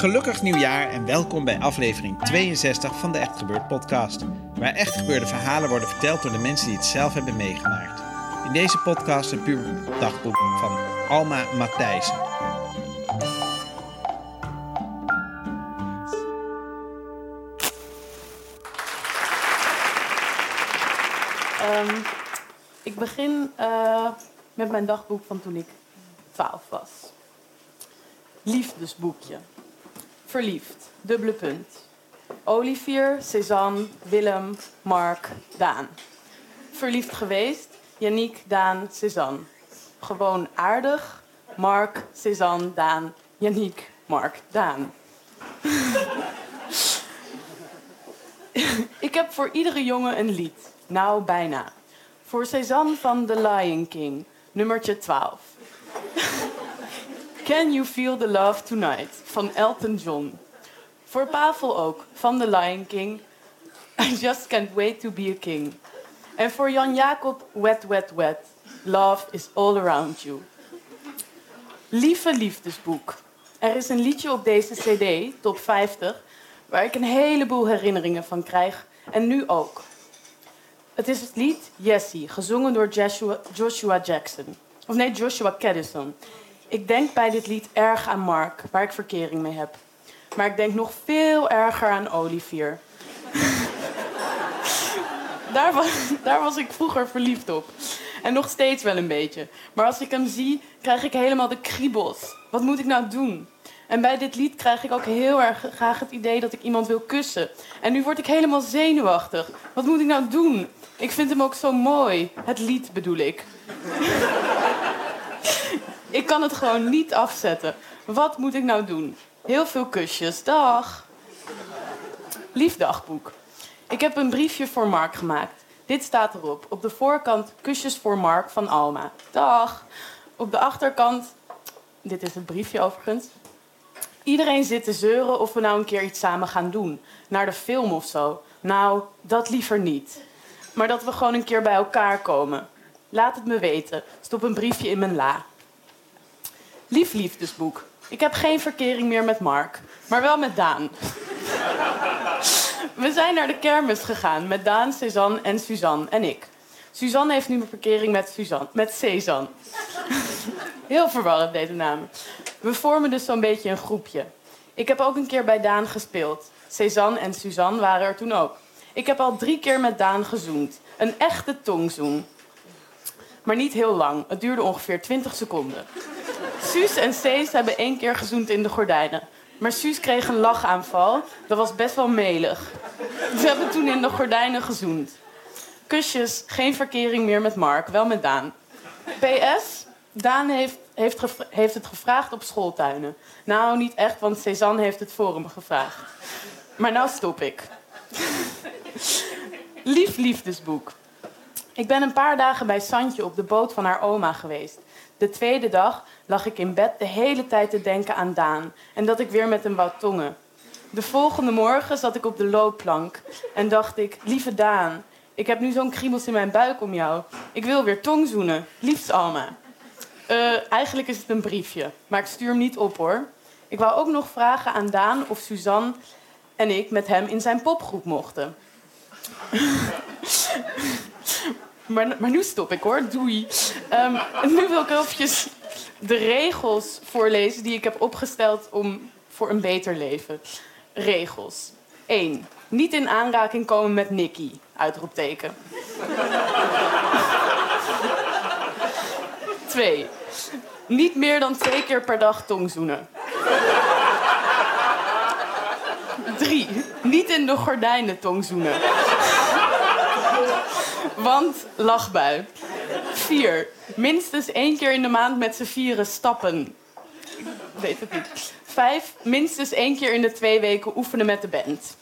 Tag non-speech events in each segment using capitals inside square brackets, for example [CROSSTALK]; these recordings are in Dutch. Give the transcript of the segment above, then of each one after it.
Gelukkig nieuwjaar en welkom bij aflevering 62 van de Echt Gebeurd podcast. Waar echt gebeurde verhalen worden verteld door de mensen die het zelf hebben meegemaakt. In deze podcast een puur dagboek van Alma Matthijssen. Ehm, ik begin eh, met mijn dagboek van toen ik 12 was. Liefdesboekje. Verliefd. Dubbele punt. Olivier, Cézanne, Willem, Mark, Daan. Verliefd geweest. Yannick, Daan, Cézanne. Gewoon aardig. Mark, Cézanne, Daan, Yannick, Mark, Daan. [LAUGHS] ik heb voor iedere jongen een lied. Nou, bijna. Voor Cézanne van The Lion King, nummertje 12. Can You Feel the Love Tonight van Elton John. Voor Pavel ook, van The Lion King. I Just Can't Wait to Be a King. En voor Jan Jacob, Wet, Wet, Wet. Love is all around you. Lieve liefdesboek. Er is een liedje op deze CD, top 50, waar ik een heleboel herinneringen van krijg. En nu ook. Het is het lied Jessie, gezongen door Joshua, Joshua Jackson. Of nee, Joshua Caddison. Ik denk bij dit lied erg aan Mark, waar ik verkering mee heb. Maar ik denk nog veel erger aan Olivier. [LAUGHS] daar, was, daar was ik vroeger verliefd op. En nog steeds wel een beetje. Maar als ik hem zie, krijg ik helemaal de kriebels. Wat moet ik nou doen? En bij dit lied krijg ik ook heel erg graag het idee dat ik iemand wil kussen. En nu word ik helemaal zenuwachtig. Wat moet ik nou doen? Ik vind hem ook zo mooi. Het lied bedoel ik. [LAUGHS] kan het gewoon niet afzetten. Wat moet ik nou doen? Heel veel kusjes. Dag. Lief dagboek. Ik heb een briefje voor Mark gemaakt. Dit staat erop. Op de voorkant kusjes voor Mark van Alma. Dag. Op de achterkant, dit is het briefje overigens. Iedereen zit te zeuren of we nou een keer iets samen gaan doen. Naar de film of zo. Nou, dat liever niet. Maar dat we gewoon een keer bij elkaar komen. Laat het me weten. Stop een briefje in mijn la. Lief liefdesboek. Ik heb geen verkering meer met Mark, maar wel met Daan. We zijn naar de kermis gegaan met Daan, Cézanne en Suzanne en ik. Suzanne heeft nu een verkering met, Suzanne, met Cézanne. Heel verwarrend deze namen. We vormen dus zo'n beetje een groepje. Ik heb ook een keer bij Daan gespeeld. Cézanne en Suzanne waren er toen ook. Ik heb al drie keer met Daan gezoend. Een echte tongzoen. Maar niet heel lang. Het duurde ongeveer 20 seconden. Suus en Cees hebben één keer gezoend in de gordijnen. Maar Suus kreeg een lachaanval. Dat was best wel melig. Ze hebben toen in de gordijnen gezoend. Kusjes, geen verkering meer met Mark, wel met Daan. PS, Daan heeft, heeft, heeft het gevraagd op schooltuinen. Nou, niet echt, want Cézanne heeft het voor hem gevraagd. Maar nou stop ik. Lief liefdesboek. Ik ben een paar dagen bij Santje op de boot van haar oma geweest. De tweede dag lag ik in bed de hele tijd te denken aan Daan en dat ik weer met hem wou tongen. De volgende morgen zat ik op de loopplank en dacht ik: Lieve Daan, ik heb nu zo'n kriebels in mijn buik om jou. Ik wil weer tongzoenen. Liefst Alma. Uh, eigenlijk is het een briefje, maar ik stuur hem niet op hoor. Ik wou ook nog vragen aan Daan of Suzanne en ik met hem in zijn popgroep mochten. Maar, maar nu stop ik hoor, doei. Um, nu wil ik eventjes de regels voorlezen die ik heb opgesteld om voor een beter leven. Regels. 1. Niet in aanraking komen met Nicky. Uitroepteken. 2. Niet meer dan twee keer per dag tongzoenen. 3. Niet in de gordijnen tongzoenen. Want lachbui. 4. Minstens één keer in de maand met z'n vieren stappen. Weet het niet. 5. Minstens één keer in de twee weken oefenen met de band.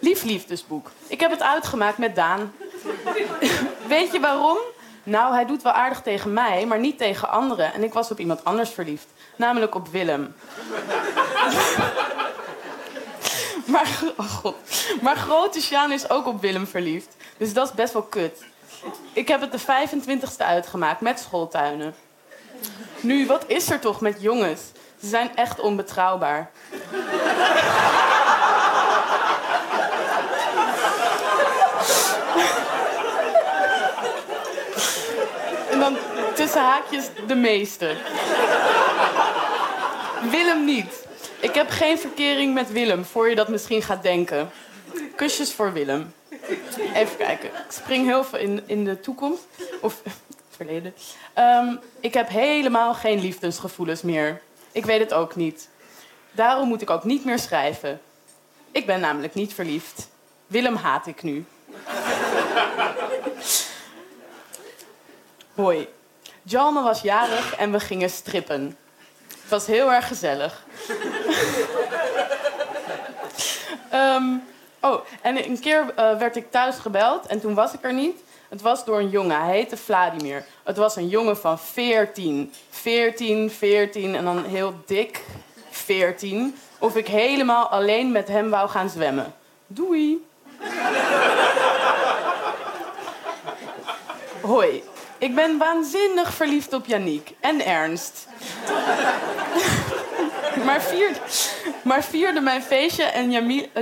Lief liefdesboek. Ik heb het uitgemaakt met Daan. weet je waarom? Nou, hij doet wel aardig tegen mij, maar niet tegen anderen. En ik was op iemand anders verliefd. Namelijk op Willem. Maar, oh God. maar grote Sjaan is ook op Willem verliefd. Dus dat is best wel kut. Ik heb het de 25ste uitgemaakt met schooltuinen. Nu, wat is er toch met jongens? Ze zijn echt onbetrouwbaar. en dan tussen haakjes de meeste. Willem niet. Ik heb geen verkering met Willem, voor je dat misschien gaat denken. Kusjes voor Willem. Even kijken. Ik spring heel veel in, in de toekomst. Of verleden. Ehm, ik heb helemaal geen liefdesgevoelens meer. Ik weet het ook niet. Daarom moet ik ook niet meer schrijven. Ik ben namelijk niet verliefd. Willem haat ik nu. Hoi. Jalme was jarig en we gingen strippen. Het was heel erg gezellig. Um, [LAUGHS] oh, en een keer uh, werd ik thuis gebeld en toen was ik er niet. Het was door een jongen, hij heette Vladimir. Het was een jongen van 14. 14, 14 en dan heel dik 14. Of ik helemaal alleen met hem wou gaan zwemmen. Doei. [LAUGHS] Hoi, ik ben waanzinnig verliefd op Yannick en Ernst. Maar, vierde, maar vierde mijn feestje en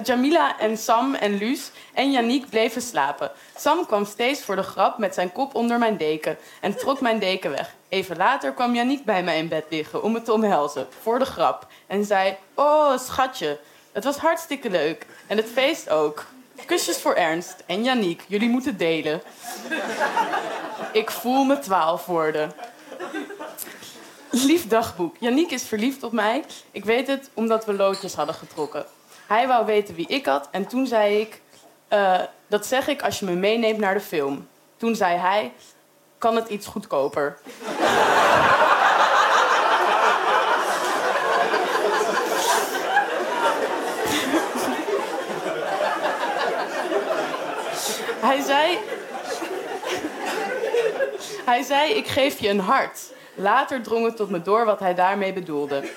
Jamila en Sam en Luus en Yannick bleven slapen. Sam kwam steeds voor de grap met zijn kop onder mijn deken en trok mijn deken weg. Even later kwam Yannick bij mij in bed liggen om me te omhelzen, voor de grap. En zei, oh schatje, het was hartstikke leuk. En het feest ook. Kusjes voor Ernst en Yannick, jullie moeten delen. Ik voel me twaalf worden. Lief dagboek. Yannick is verliefd op mij. Ik weet het omdat we loodjes hadden getrokken. Hij wou weten wie ik had en toen zei ik... Uh, dat zeg ik als je me meeneemt naar de film. Toen zei hij... Kan het iets goedkoper? hij zei... hij zei, ik geef je een hart. Later drong het tot me door wat hij daarmee bedoelde.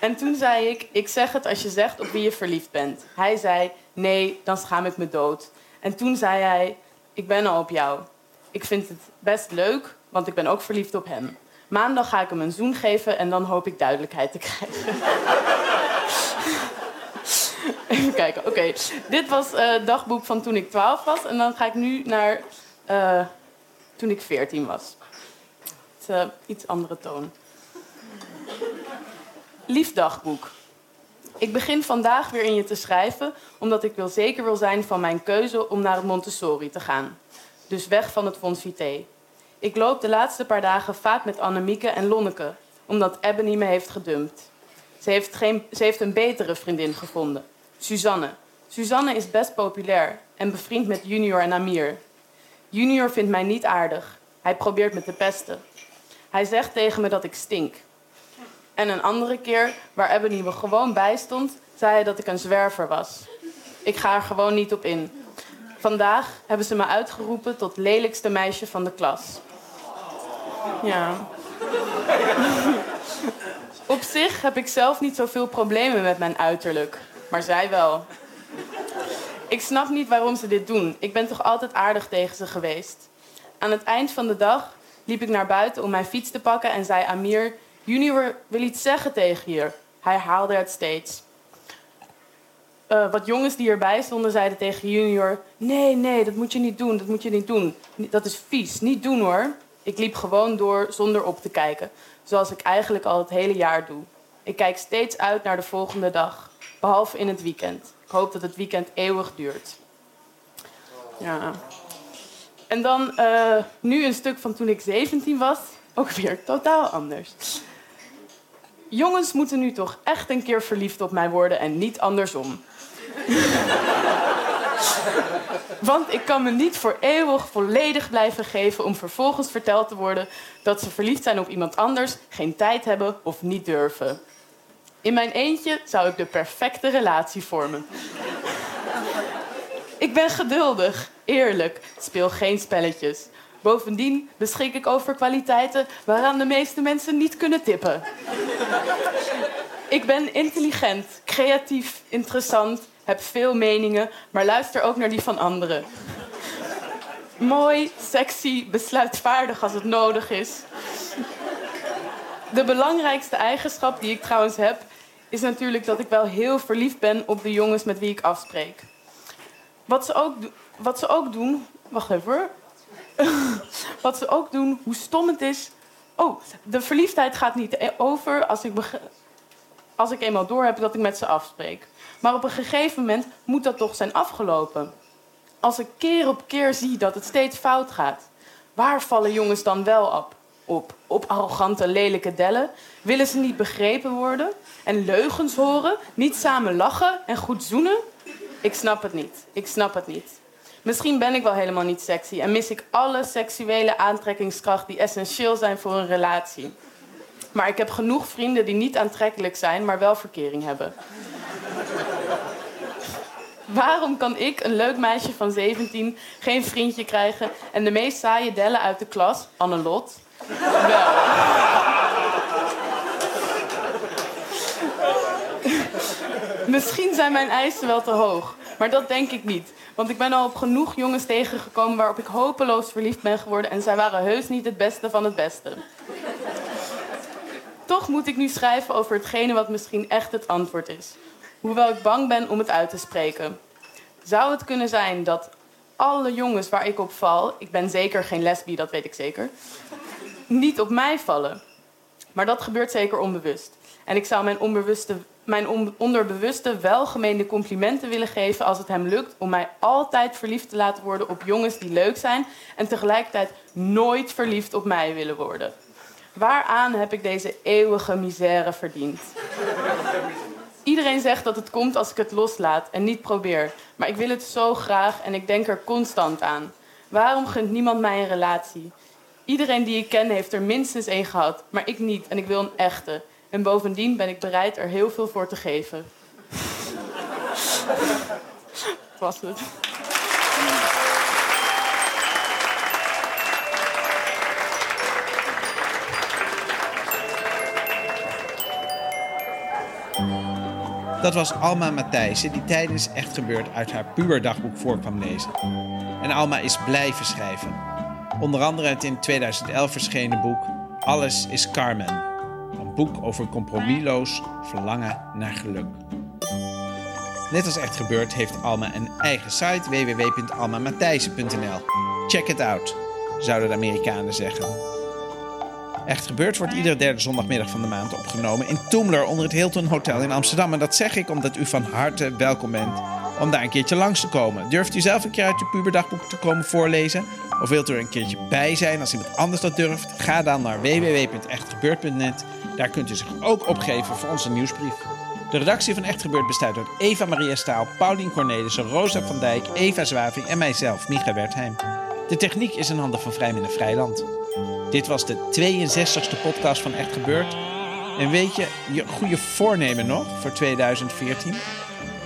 En toen zei ik, ik zeg het als je zegt op wie je verliefd bent. Hij zei, nee, dan schaam ik me dood. En toen zei hij, ik ben al op jou. Ik vind het best leuk, want ik ben ook verliefd op hem. Maandag ga ik hem een zoen geven en dan hoop ik duidelijkheid te krijgen. [LAUGHS] Even kijken, oké. Dit was uh, dagboek van toen ik 12 was. En dan ga ik nu naar uh, toen ik 14 was. Uh, iets andere toon. Lief dagboek. Ik begin vandaag weer in je te schrijven, omdat ik wil zeker wil zijn van mijn keuze om naar het Montessori te gaan. Dus weg van het Vitae. Ik loop de laatste paar dagen vaak met Annemieke en Lonneke, omdat Ebony me heeft gedumpt. Ze heeft, geen, ze heeft een betere vriendin gevonden, Suzanne. Suzanne is best populair en bevriend met Junior en Amir. Junior vindt mij niet aardig. Hij probeert me te pesten. Hij zegt tegen me dat ik stink. En een andere keer, waar Ebony me gewoon bij stond, zei hij dat ik een zwerver was. Ik ga er gewoon niet op in. Vandaag hebben ze me uitgeroepen tot lelijkste meisje van de klas. Ja. [LAUGHS] Op zich heb ik zelf niet zoveel problemen met mijn uiterlijk, maar zij wel. Ik snap niet waarom ze dit doen. Ik ben toch altijd aardig tegen ze geweest. Aan het eind van de dag liep ik naar buiten om mijn fiets te pakken en zei Amir: Junior wil iets zeggen tegen je. Hij haalde het steeds. Uh, wat jongens die erbij stonden zeiden tegen Junior: Nee, nee, dat moet je niet doen, dat moet je niet doen. Dat is vies, niet doen hoor. Ik liep gewoon door zonder op te kijken, zoals ik eigenlijk al het hele jaar doe. Ik kijk steeds uit naar de volgende dag, behalve in het weekend. Ik hoop dat het weekend eeuwig duurt. Ja. En dan uh, nu een stuk van toen ik 17 was, ook weer totaal anders. Jongens moeten nu toch echt een keer verliefd op mij worden en niet andersom. [LAUGHS] Want ik kan me niet voor eeuwig volledig blijven geven om vervolgens verteld te worden dat ze verliefd zijn op iemand anders, geen tijd hebben of niet durven. In mijn eentje zou ik de perfecte relatie vormen. Ik ben geduldig, eerlijk, speel geen spelletjes. Bovendien beschik ik over kwaliteiten waaraan de meeste mensen niet kunnen tippen. ik ben intelligent, creatief, interessant, heb veel meningen, maar luister ook naar die van anderen. Mooi, sexy, besluitvaardig als het nodig is. De belangrijkste eigenschap die ik trouwens heb, is natuurlijk dat ik wel heel verliefd ben op de jongens met wie ik afspreek. Wat ze ook, wat ze ook doen. Wacht even [LAUGHS] wat ze ook doen, hoe stom het is. Oh, de verliefdheid gaat niet e- over als ik, als ik eenmaal door heb dat ik met ze afspreek. Maar op een gegeven moment moet dat toch zijn afgelopen. Als ik keer op keer zie dat het steeds fout gaat, waar vallen jongens dan wel op? Op, op arrogante, lelijke dellen? Willen ze niet begrepen worden? En leugens horen? Niet samen lachen en goed zoenen? Ik snap het niet. Ik snap het niet. Misschien ben ik wel helemaal niet sexy en mis ik alle seksuele aantrekkingskracht die essentieel zijn voor een relatie. Maar ik heb genoeg vrienden die niet aantrekkelijk zijn, maar wel verkering hebben. Waarom kan ik, een leuk meisje van 17, geen vriendje krijgen en de meest saaie dellen uit de klas, Annelot, wel? Misschien zijn mijn eisen wel te hoog, maar dat denk ik niet. Want ik ben al op genoeg jongens tegengekomen waarop ik hopeloos verliefd ben geworden en zij waren heus niet het beste van het beste. Toch moet ik nu schrijven over hetgene wat misschien echt het antwoord is. Hoewel ik bang ben om het uit te spreken. Zou het kunnen zijn dat alle jongens waar ik op val, ik ben zeker geen lesbi, dat weet ik zeker, niet op mij vallen? Maar dat gebeurt zeker onbewust. En ik zou mijn onbewuste mijn onderbewuste welgemeende complimenten willen geven als het hem lukt om mij altijd verliefd te laten worden op jongens die leuk zijn en tegelijkertijd nooit verliefd op mij willen worden. Waaraan heb ik deze eeuwige misère verdiend? Iedereen zegt dat het komt als ik het loslaat en niet probeer. Maar ik wil het zo graag en ik denk er constant aan. Waarom gunt niemand mij een relatie? Iedereen die ik ken heeft er minstens één gehad, maar ik niet en ik wil een echte. En bovendien ben ik bereid er heel veel voor te geven. Dat [LAUGHS] was het. Dat was Alma Matthijssen, die tijdens Echt Gebeurd uit haar puberdagboek voor kwam lezen. En Alma is blijven schrijven. Onder andere het in 2011 verschenen boek Alles is Carmen boek over compromisloos verlangen naar geluk. Net als echt gebeurd heeft Alma een eigen site www.almamatthijssen.nl. Check it out, zouden de Amerikanen zeggen. Echt gebeurd wordt iedere derde zondagmiddag van de maand opgenomen in Toemler onder het Hilton Hotel in Amsterdam. En dat zeg ik omdat u van harte welkom bent om daar een keertje langs te komen. Durft u zelf een keer uit uw puberdagboek te komen voorlezen? Of wilt u er een keertje bij zijn als iemand anders dat durft? Ga dan naar www.echtgebeurd.net daar kunt u zich ook opgeven voor onze nieuwsbrief. De redactie van Echt Gebeurd bestaat uit Eva Maria Staal, Paulien Cornelissen, Rosa van Dijk, Eva Zwaving en mijzelf, Micha Wertheim. De techniek is in handen van Vrijminder Vrijland. Dit was de 62e podcast van Echt Gebeurd. En weet je je goede voornemen nog voor 2014?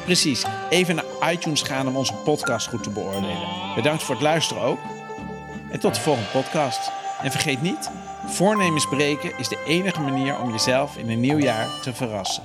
Precies, even naar iTunes gaan om onze podcast goed te beoordelen. Bedankt voor het luisteren ook. En tot de volgende podcast. En vergeet niet, Voornemens breken is de enige manier om jezelf in een nieuw jaar te verrassen.